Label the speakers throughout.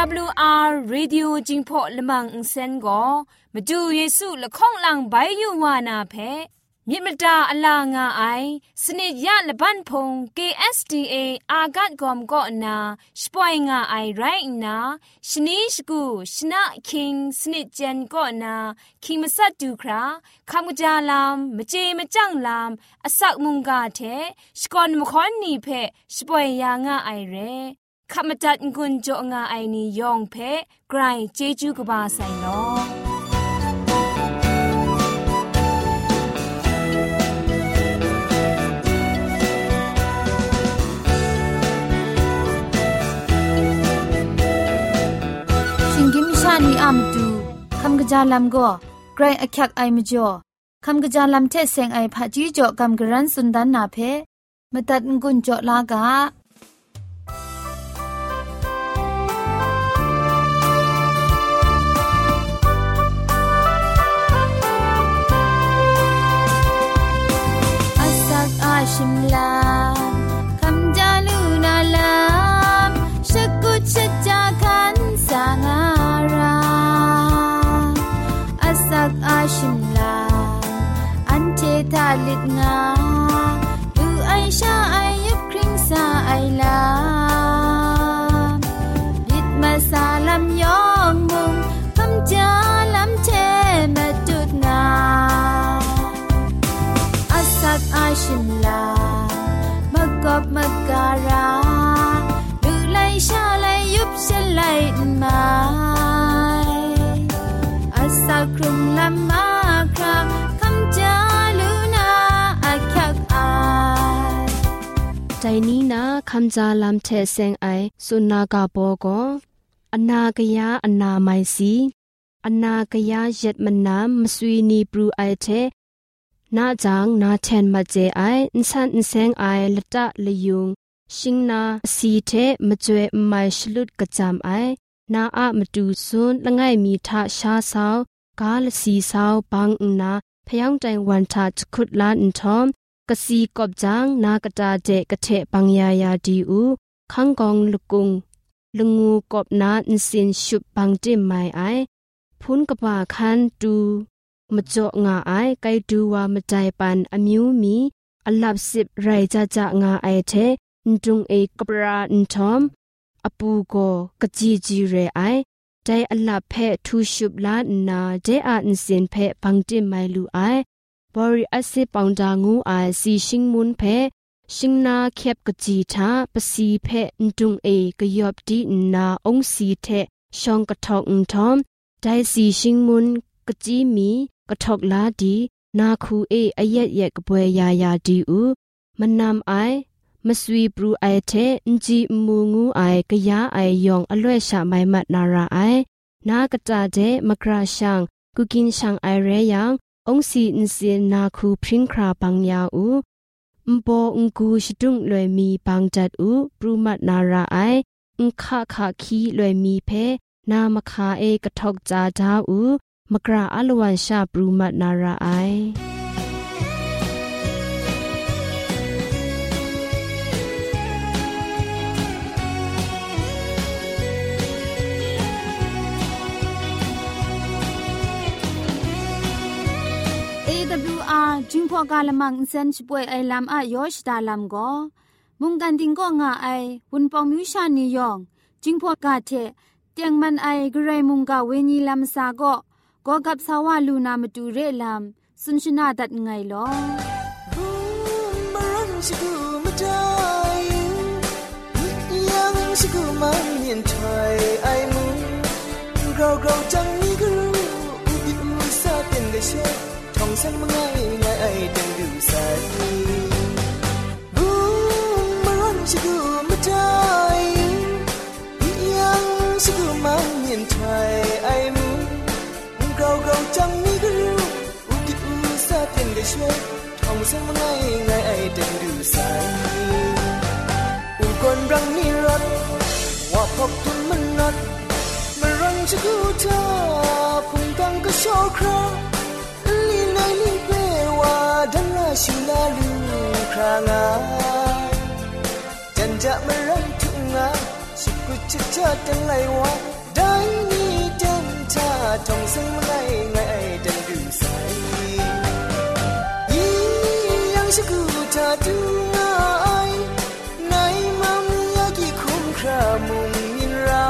Speaker 1: AWR Radio จิงพอลมังอินเซนก็มาดูเยซูละข้องหลังใบยูวานาเพมิมตาอลางาไอสนิยะละบันพง KSTA อากัดกอมก็นาสปอยงาไอไรนาชนิชกูชนะคิงสนิจันก็นาคิงมัสัดดูคราคำกจาลามมเจมจังลามอสักมุงกาเทสกอนมคอนนีเพสปอยยางาไอเร คอนนีเงาไอเรขมจัดกุญจงาไอนียองเพไกรเจจูกบาไซโน
Speaker 2: ชิงกิมชานีอัมตูคำกระจาลัมก็ไกรอักยักไอมจ่อคำกระจาลัมเทเซงไอผาจีจ่อคำกระรันสุนดันนาเพมตัดกุญจ่อลากา จาลำเทเซ
Speaker 3: งไอสุนากาโปโกอนากยาอนาไมสีอนากยาเย็ดมันนามมสวีนีปรูไอเทนาจังนาเทนมาเจไออินสันอินเซงไอละตะละยุงชิงนาสีเทมจวยไม่ชลุดกะจามไอนาอะมาดูซุนละไงมีทาชาสาวกาลสีสาวบังนาพยองใ กสีกอบจางนากระจาเจกระเทปังยายาดีอูข้างกองลุกุงลงูกอบนาอินสินชุบปังจิมไม่ไอพุนกระป่าคันดูมจ่องาไอไกดูว่ามใจปันอมิวมีอลับสิบไรจาจางาไอเทนจุงเอกปราอินทอมอปูโกกจีจีเรไอใจอลับเพทูชุบลานนาเจอาอินสินเพปังจิมไม่ลูไอ စစ်ပောင်တာငူအိုင်စီရှင်းမွန်းဖဲชิงนาแคบกะจีทาปสีเพดุงเอกยอบดีนาองสีเทชองกะทอกอุทอมไดสีชิงมุนกะจีมีกทอกลาดีนาคูเออเยะเยะกบวยยายาดีอูมันนำไอมสวีปรูไอเทนจีมูงูไอกะยาไอยองอล่วยชะไมมัดนาราไอนากะตาเด องศีนศียนาคูพริ้งคราปังยาอูมโปองกูชดุงลอยมีปังจัดอูปรุมัดนาราไอองคาคาคีลอยมีเพนามคาเอกทอกจาจาอูมกราอัลวันชาปรุมัดนาราไอ
Speaker 2: จิงพอกาละมังเซนช่วยไอลำอะยอชดาลำก็มุงกันติงก็ง่าไอวุนปองมิวชานียองจิงพอกาเทเตียงมันไอกระไรมุงกาเวนีลำซาก็ก็กับสาวาลูนามาดูเรลามสุนชนาดัดไงลอมรังสกุมาได้ยังสกุมาเมียนไทยไอมุงเราเราจังนี้ก็รู้อุบิอุซาเป็นได้เช ทองสังมังไงไงไอดังดูใสบูมรังสกุมาได้ยัง
Speaker 4: สิกุมันยินไทยไอมูเกาเกาจังนี่ก็รู้อุกิอุซาเป็นก็ช่วยทองเสียงมังไงไงไอเด็นดูใสอุกอนรังนี่รถว่าพบทุนมันนัดมันรังสิกุเธอพุ่งตังก็โชว์คราลี นายลีเปว่าดันลาชิลาลูครางาจันจะมารังทุงาสิกุจะเจอตังไลว่าได้นี่จันชาทองเสียงมังไงไงไอด็นดูใสยียังสกุเธอดูงายในมัมยากีคุ้มครามุงมินรา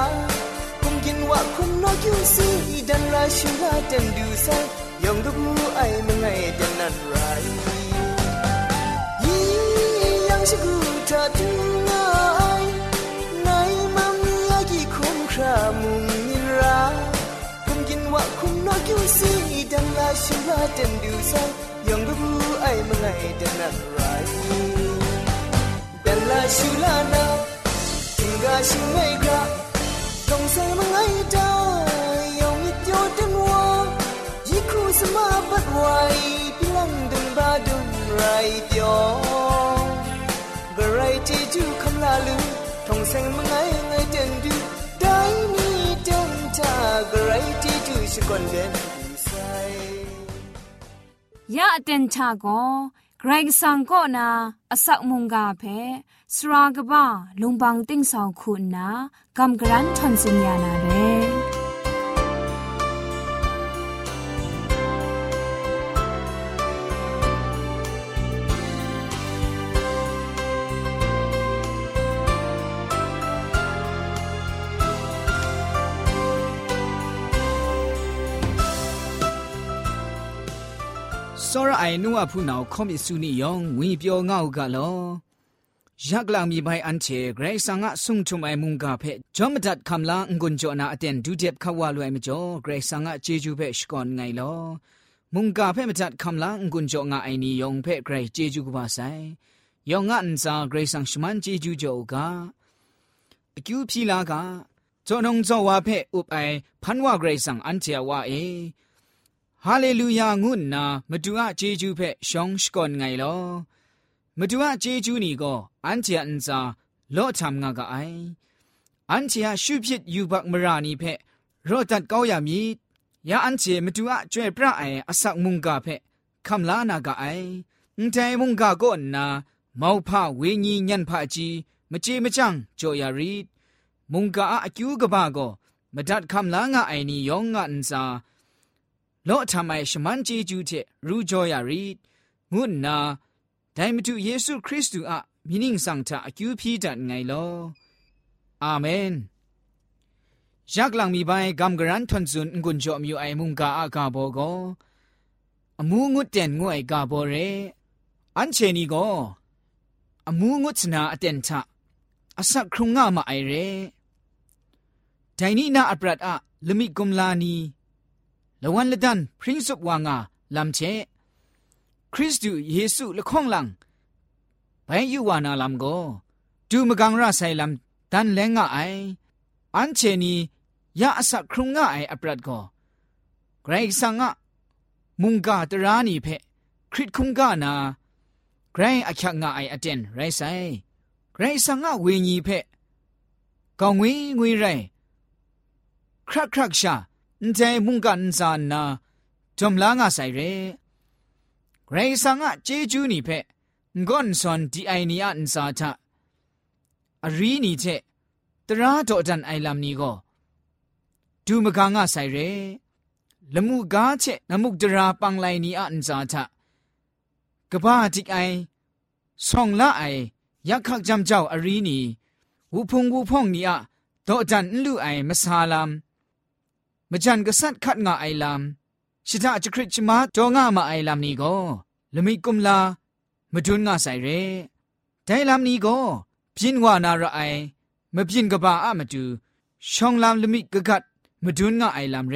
Speaker 4: คงกินว่าคุมนอกยูซีดันลาชิลาด็นดูใส 영등부 아이 멍아이 댄난 라이 이 양식구 다 둥아이 나이 맘 이야기 콩크라 뭉니라 금긴 와 콩나기 우시 댄라 신라 댄두사 영등부 아이 멍아이 댄난 라이 댄라 슈라나 등가 싱웨이가 동생 멍아이 댄 สมาบัดไวพลังดึงบาดุงไรเดียวบะไรที่จูคำลาลือทงเซงมังไงไงเดินดูได้มีเดินทากะไรที่จูสกอนเดนใส
Speaker 1: ยาเต็นชาโกไกรสังก็นาอสักมุงกาเพสรากบ้าลุงบังติ้งสองคุณนากำกรันทนสัญญานาเร่
Speaker 5: စောရအိုင်နုအဖုနာခေါမစ်စုနီယောင်ငွေပြောငောက်ကလောရက်လောင်မီပိုင်အန်ချေဂရိတ်ဆာငါဆုံထုမိုင်မုန်ကဖဲဂျောမဒတ်ကမ်လာငွန်ဂျောနာအတန်ဒူဂျက်ခဝါလွိုင်မကျော်ဂရိတ်ဆာငါဂျေဂျူဖဲရှကွန်ငိုင်လောမုန်ကဖဲမဒတ်ကမ်လာငွန်ဂျောငါအိုင်နီယောင်ဖဲဂရိတ်ဂျေဂျူကပါဆိုင်ယောင်ငါအန်စာဂရိတ်ဆန်ရှမန်ဂျေဂျူဂျောကအကျူဖြီလာကဂျောနုံဇောဝါဖဲဥပိုင်ဖန်ဝါဂရိတ်ဆန်အန်ချေဝါအေ ဟာလေလုယာငုနာမတူအဂျေဂျူဖဲ့ရှောင်းရှကွန်ငိုင်လောမတူအဂျေဂျူနီကိုအန်ချာအန်ဇာလော့ထမ်ငါကအိုင်အန်ချာရှုဖြစ်ယူဘတ်မရာနီဖဲ့ရော့တတ်ကောရမီယာအန်ချေမတူအကျွဲ့ပြအိုင်အဆက်မုန်ကဖဲ့ခမ်လာနာကအိုင်အန်တိုင်မုန်ကကိုနာမောက်ဖဝေညီညံဖအကြီးမကြေမချန့်ကြော်ရရီမုန်ကအကျူးကဘာကိုမဒတ်ခမ်လာငါအိုင်နီယောငါအန်စာ လော့ထမိုင်ရှမန်ဂျီဂျူတဲ့ရူကြော်ရရီငုနာဒိုင်မတူယေရှုခရစ်တုအမိနင်းဆောင်တာအကျူးဖြီးတတ်ငိုင်လောအာမင်ยักลังมีใบกำกรันทนซุนกุนจอมอยู่ไอมุงกาอากาโบโกอมูงุดเต็นงวยกาโบเรอันเชนีโกอมูงุดสนาอเต็นทะอสักครุงงามาไอเรไดนี่นาอัปรัดอะลมิกุมลานี ละวันละดันพริ้งสุบวางาลำเชคริสตูเยซูละข้องหลังไปอยู่วานาลำโกดูมกังราไซลำดันแรงงาไออันเชนียาสักครุงงาไออัปรัดโกไกรสังอะมุงกาตรานีเพคริตคุงกานาไกรอักงาไอเจนไรไซไกรสังอะเวญีเพกองวิงวิไรครักครักชา นใจมุงกันสานนาจอมลางาใส่เรไรสังะเจจูนี่เพก่อนสอนที่ไอเนียอันสาทะอรีนี่เจตราโตจันไอลำนี้ก็ดูมกางาใส่เรละมูกาเจนมุกดราปังไลนี้อันสาทะกบ้าจิกไอส่องละไอยักขักจำเจ้าอรีนี่วูพงวูพ่องนี่อะโตจันลูไอมาซาลาม จันกษัตริย์ขัดงาไอลามชิตาจะคริชมาจงามาไอลามนี้ก็ลมิกุมลามาดุนงาใส่เรแต่ลามนี้ก็พินวานาระไอมาพินกบาอะมาดูช่องลามลมิกกัดมาดุนงาไอลามเร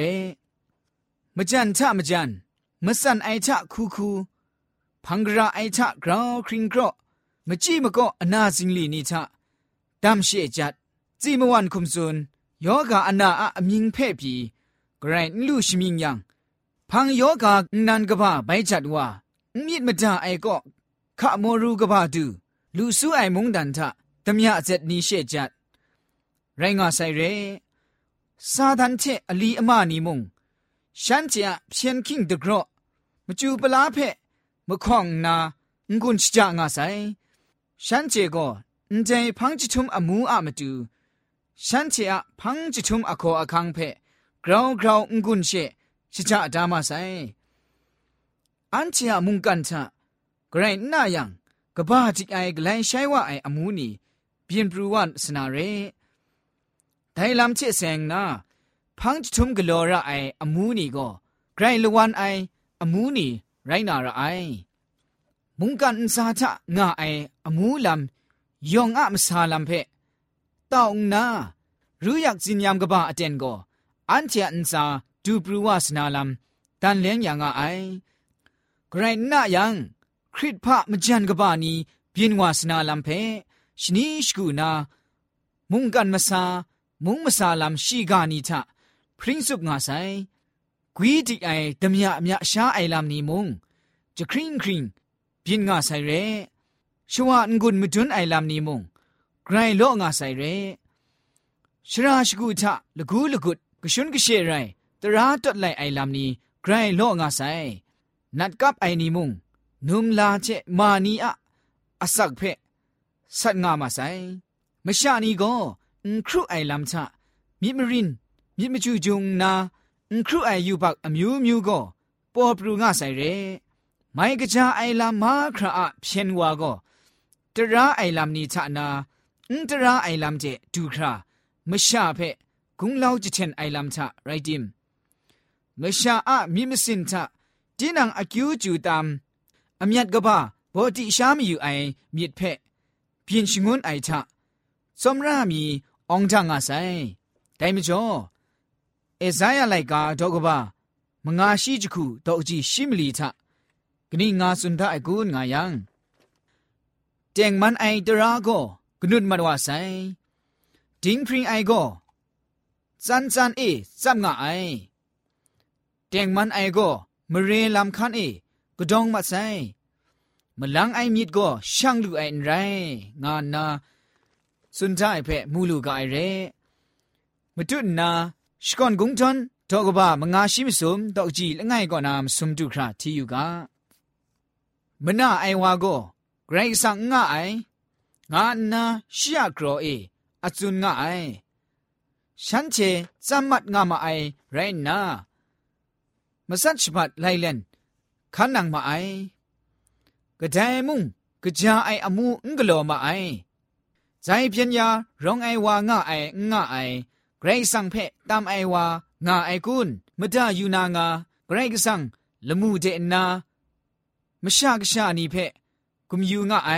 Speaker 5: มจันทะมจันมสันไอทะคูคูพังกราไอทะกราวคริง กรลูชิมิงยัง พังโยกานันกบ้าใบจัดว่ามีดมดาไอก็ขะโมรูกบ้าดูลูซูไอมงดันทะตมยะเจ็ดนี้เชจัด ไรงาไซเรซาดันเชอลีอมานีมงฉันเจียเพียนคิงเดกรอมจูปลาเพมะข้องนางุนชจางาไซฉันเจก็ใจพังจิทุมอมูอะมาดูฉันเจียพังจิทุมอโคอคังเพ กราวกราวงุนเชชิจาดามาไซอันเชียมุงกันชะกรายนายังกบ้าจิกไอกลายใช้ว่าไออมูนีเปียนปรูวันสนาเรไดลำเชเซงนาพังจุมกลอระไออมูนีก็ไกรลวันไออมูนีไรนาระไอ มุงกันซาชะงาไออมูลัมยองอะมสาลัมเพตาองนารู้อยากจินยามกบ้าอเจนก็ อันเชียอันซาดูปรูวาสนาลัมดันเลี้ยงอย่างไอไกรน่ายังคริตพะมจันกบานีเบียนวาสนาลัมเพชนีสกูนา มุงกันมาซามุงมาซาลัมชีกานีทะพริ้งสุกงาไซกวีดิไอดมยะมยะชาไอลัมนีมุงจะคริงคริงเบียนงาไซเรชวานกุนมุจุนไอลัมนีมุงไกรโลงาไซเรชราชกูทะลกูลกุด กชุนกเชไรตราตดไลไอลำนี้ไกรโลงาไซนัดกับไอนีมุงนุมลาเจมานีอะอสักเพสัตงามาไซมชานีก็อุครุไอลำชะมิมรินมิมจูจุงนาอุครุไอยูบักอมิวมิวก็ปอปรูงาไซเรไม่กะจาไอลำมาคราอะเพียนวาก็ตราไอลำนี้ชะนาอุตราไอลำเจดูครามชาเพ กุงเล่าจิเชนไอลัมชะไรดิมเมชาอะมิมสินชะจีนังอากิวจูตามอเมียดกบ้าบอติชามีอยู่ไอมีดเพะเพียนชงวนไอชะสมรามีองจังอาศัยแต่ไม่จอเอซายาไลกาดอกบ้ามงาชีจคูดอกจีชิมลีชะกนี่งาสุนทาไอกูนงายังเจงมันไอตราโกกนุดมารวาไซดิงพริงไอโก จันจันเอจับงาไอแต่งมันไอก็มเรลำคันเอกระดองมาใส่มลังไอมีดก็ช่างลูไอไรงานนาสุนใจเพะมูลูกไอเรมาจุดนาสกอนกุงจอนทอกบ้ามงาชิมสุมดอกจีละไงก็นามสุมจุคราที่อยู่กามนาไอวาก็ไกรสังงาไองานนาชิยากรอเออจุนงาไอ ฉันเชจัมมัดงามาไอไรนามาสัตชบัดไลเลนขันนังมาไอกระจมุงกระจาไออมูงกโลมาไอใจเพียนยาร้องไอวางาไองาไอเกรซังเพตามไอวางาไอกุนมดายูนางาเกรกซังละมูเจนนามชากชานีเพกุมยูงาไอ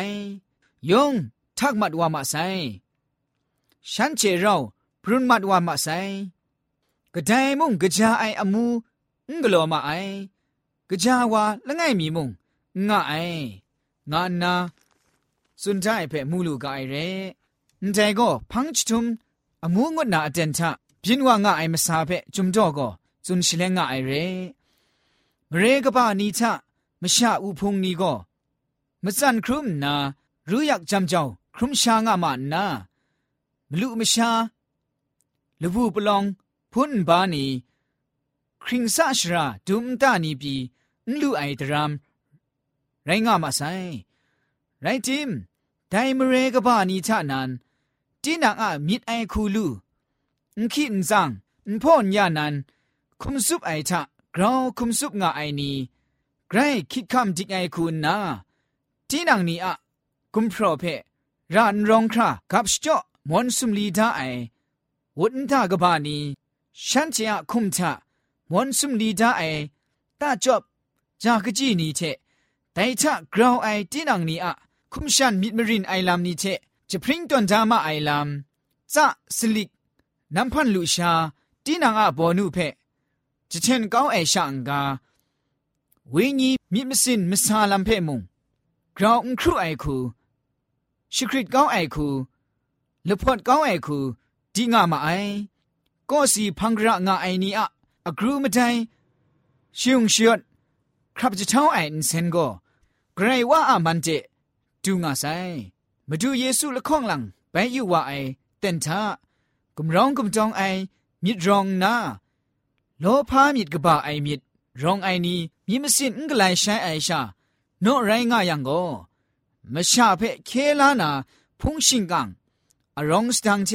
Speaker 5: ยงทักมัดวามาไซฉันเจเรา พรุนมัดว่ามาไซกระไดมุงกระจาไออมูงกลัวมาไอกะจาว่าละไงมีมุงงะไองานนาสุนใจเพ่มูลูกไอเรนใจก็พังชทุมอมูงดนาเดนทะพินว่างะไอมาซาเพ่จุมจ่อก็จุนชิเลงะไอเรมเรกบ้านีทะมชาอุพงนีก็มจันครุมนารู้อยากจำเจ้าครุมชางะมานาลุมชา ลบูปลองพุนบานีคริงซาชราดุมตานีปีนลูไอดรามไรงามาไซไรจิมไดมเรกบานีชะนันจีนังอะมิดไอคูลูนคินซังนพ่อนยานันคุมซุปไอทะกราวคุมซุปงาไอนีไกรคิดคำจิกไอคูนาจีนังนีอะกุมพรอเพรานรองครากับสจอมอนสุมลีดาไอนทากบานีฉันจะคุมทะมวนซุมลีดาไอ ဝဒန်တာကဘာနီရှန်ချာခုမ်ချာမွန်စုံလီတာအေတာချော့ဂျာကကြီးနီတဲ့တိုင်ချဂရောင်းအိုင်တင်းအောင်နီအခုမ်ရှန်မစ်မရင်အိုင်လမ်နီတဲ့ဂျပရင်တွန်ဂျာမအိုင်လမ်ဇာစလိကနမ်ဖန်လူရှာတင်းအောင်အဘောနုဖက်ဂျချန်ကောင်းအေရှာငါဝိညာဉ်မြစ်မစင်မဆာလမ်ဖဲမုံဂရောင်းခရုအိုင်ခုရှိခရစ်ကောင်းအိုင်ခုလဖော့ကောင်းအိုင်ခု ดีงามาไอก็สีพังกระงาไอนี้อะอกรูมาไดชิงชิดครับจะเท่าไอน์เซนโกไกรว่าอามันเจดูงาไซมาดูเยซูละข้องหลังไปอยู่ว่าไอเต็นท่ากุมร้องกุมจองไอมิดรองนาโลพามิดกบ่าไอมิดรองไอนี้มีมสินกลยใช้ไอชาโนไรง่ายังโกมาชาเพเคลานาพุงชิงกังอรองสตังเจ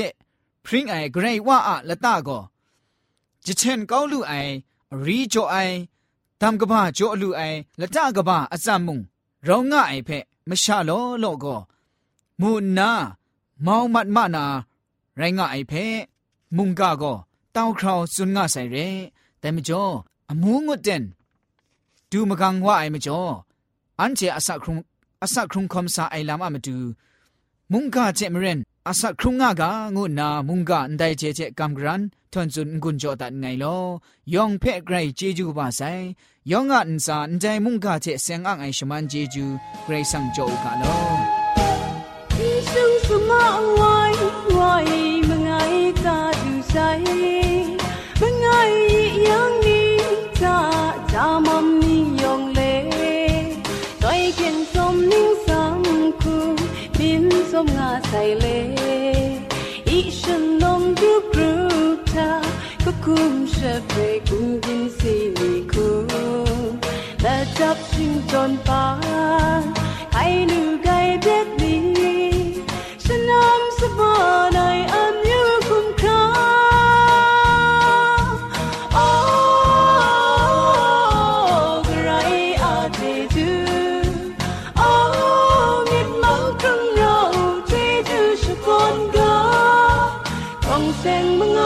Speaker 5: พริ้งไอเกรงว่าอะละตาก็จะเช่นก้าวลู่ไอรีจ่อไอตามกบ้าจ่อลู่ไอละตากบ้าอาจามุงเราง่ายเพะไม่ชาล้อโลก็มูนาเมามัดมานา ไรง่ายเพะมุงกาก็เต้าคราวสุนง่าใส่เรแต่ไม่จ่ออมูงดเด่นดูมกังว่าไอไม่จ่ออันเจอสักครุงอสักครุงคำสาไอลามอะมาดู มุงกาเจมเรน อาศักครุงงากางูนามุงกาอันไดเจเจกัมกรันทวนจุนกุนจอตัดไงลอยองเพ่ไกรเจจูบาไซยองอันซาอันใจมุงกาเจเซงอังไอชมันเจจูไกรสังโจกาลอ
Speaker 6: 一生什么爱爱梦爱咋就在 Som nga sai le i shen long du gru ta ko kum she pe ku bin si ni ku la chap sing ton pa hai nu gai bet sang mengalir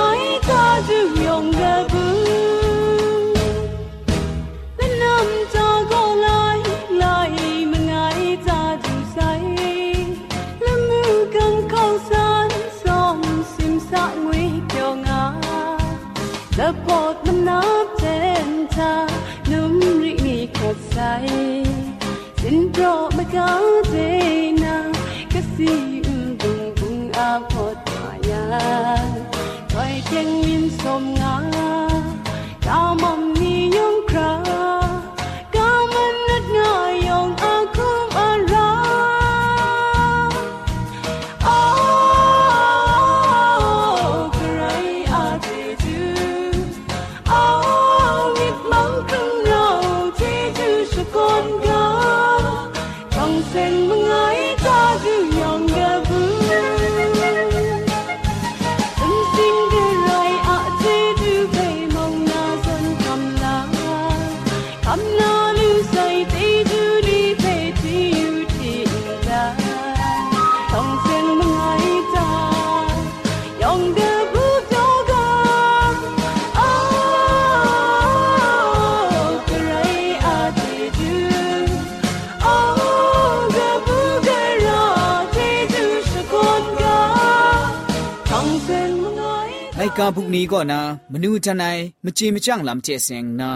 Speaker 6: กาพุ
Speaker 5: กนี้ก็นะมนูทนายมจีมจังลำเจเซงนา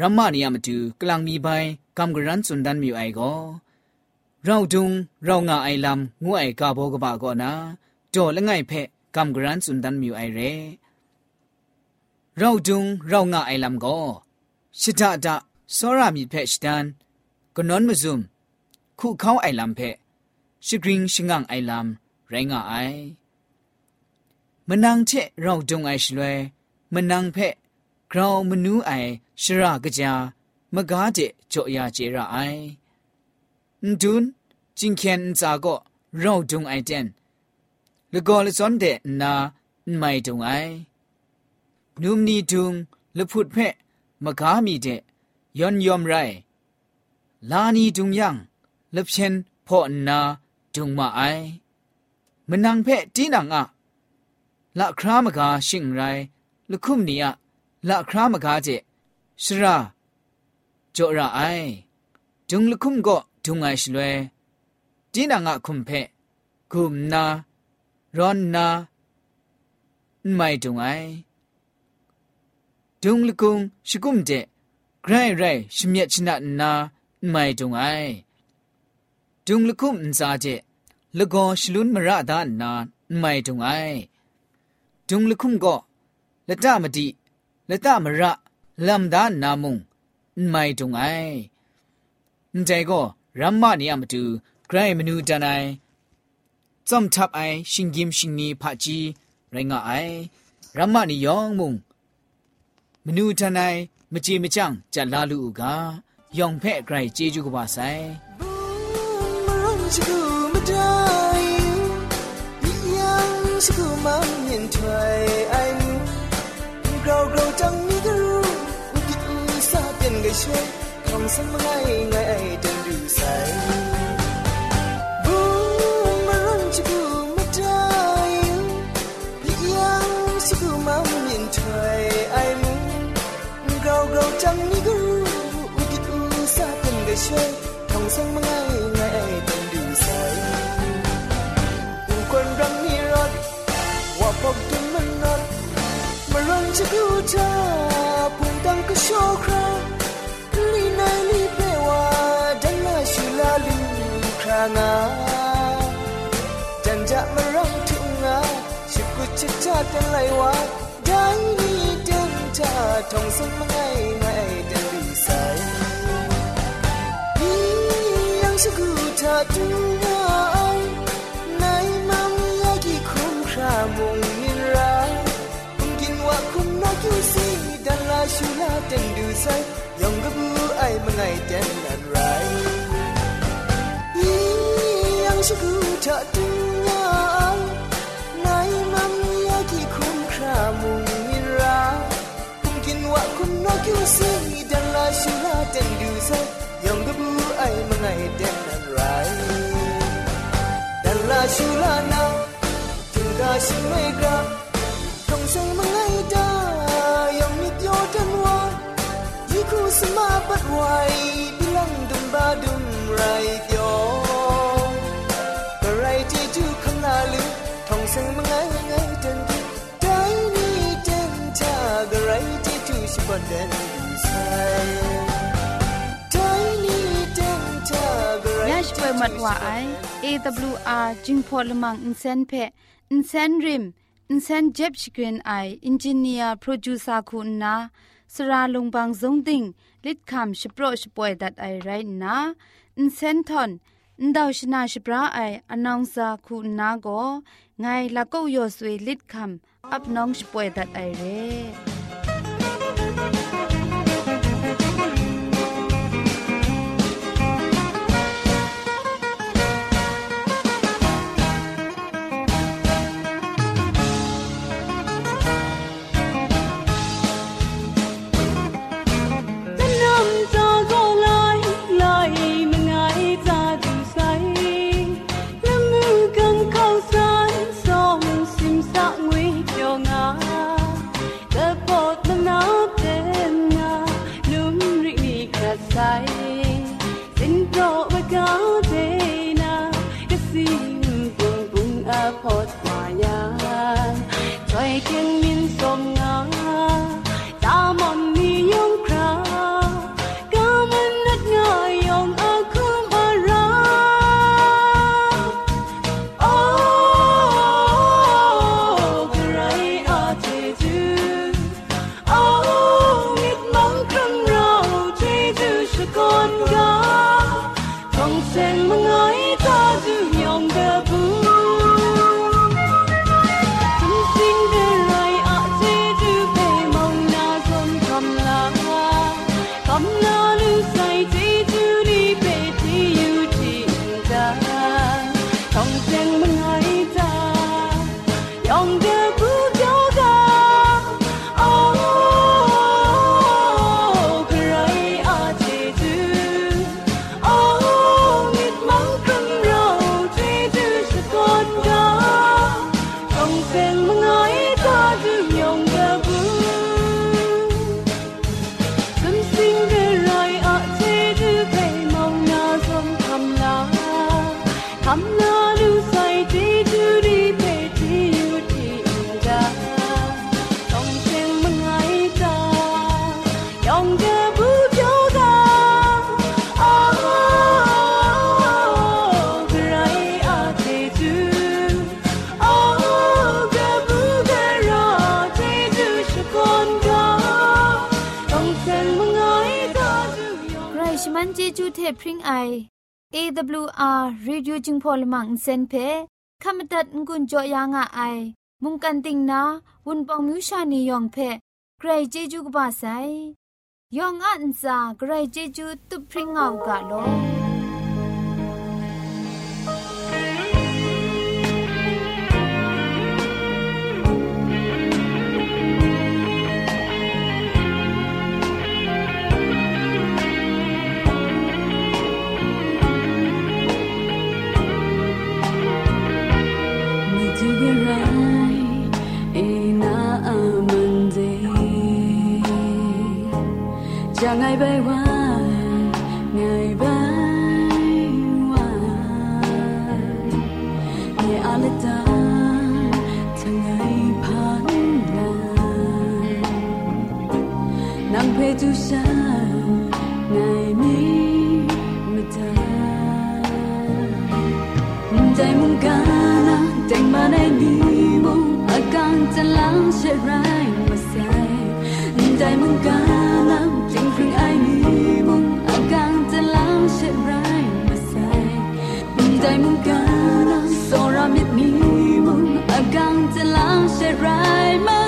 Speaker 5: รัมมานียามตูกลางมีใบกำกรันสุนดันมีไอก็เราดุงเรางาไอลำงูไอกาโบกบาก็นะจ่อละไงเพะกำกรันสุนดันมีไอเรเราดุงเรางาไอลำก็ชิดาดาสรามีเพะชิดันก็นอนมาซุมคู่เขาไอลำเพะชิกริงชิงังไอลำไรงาไอ มันนังเชเราจงไอชลวยมนนังเพะกราวมนูไอชรากจามกาเจจอยาเจระไอดุนจิงเคนจาก็เราจงไอเจนละกอลสอนเดนาไม่จงไอนุมนีจุงละพุดเพะมกามีเดยอนยอมไรลานีจุงยังละเชนพ่อนาจุงมาไอมันนังเพะจีนังอะ ละครามกาชิงไรลุคุมนีอะละครามกาเจสระจอระไอจุงลุคุมก็จุงไอชลวยจีนังอะคุมเพกุมนารอนนาไม่จุงไอจุงลุคุงชิกุมเจไกรไรชิมยชนะนาไม่จุงไอจุงลุคุมนซาเจลกอชลุนมระดานนาไม่จุงไอ ဒုံလခုမ်ကောလတမတိလတမရလမ်ဒါနာမုံမိုင်တုံအိုင်ညေကောရမ္မနေယမတူဂရိုင်းမနူတန်နိုင်ဇမ်တ
Speaker 4: ပ်အိုင်ရှင်ဂိမ်ရှင်နီဖာကြီးရိုင်းငါအိုင်ရမ္မနီယောင်မုံမနူတန်နိုင်မကြည်မကြန့်ကြလာလူကယောင်ဖဲ့ဂရိုင်းကျေကျူကပါဆိုင်မရုံးစကူမတိုင်းဒီယံစကူမမ် xin thời anh. Rau grow trắng như thứ kịch xa tiền ngày xuôi không sớm ngày ngày ai đơn đủ say. ชิบกุชิจากันไหลว่าได้นี่เดินจาทองสังมาไงไงเดินดูใสยังสกูเธอดูงา mong min ra kum kin wa kum na kyu si dan la shu la den du sai yong ga bu ai ma ngai den nan rai yi yang shu ku ta tu ya Sinidanlah syulah dan dusa Yang gebu ai mengai dan nan rai Dan la syulah na Tunda syulai ga Kong sang mengai da Yang ni tio dan wa Yiku semabat wai Bilang dum ba dum rai tio Berai jeju kong lu Tong sang mengai ngai dan Dai ni den ta Gerai jeju sipan dan ช่วยมัดว่าไอ้ AWR จึงพอลมังอินเซนเพอินเซนริมอินเซนเจ็บชกรนไออินจิเนียร์โปรดิว
Speaker 2: ซาคุณนาสราลงบางสงติงลิดคำชโปรชป่วยดัดไอไรนาอินเซนทอนอินดาวชนาชปราไออนองซาคุณนาโกไงลัก็ยอสวยลิดคำอับน้องชป่วยดัดไอเร่ time. ริงไอ AWR Radio จึงพอลมังเซนเพขมตัดงุนจอยางอไอ มุงกันติงนาวุนปองมิวชานียองเพใครเจจูกบาไซยองอันซาใครเจจูตุพริงเอากาโล
Speaker 6: 能陪住下，爱你没得，在梦干啊，在梦内你梦，阿刚在浪些来么塞，在梦干啊。在梦干了，所让灭迷蒙，阿刚在浪些来么？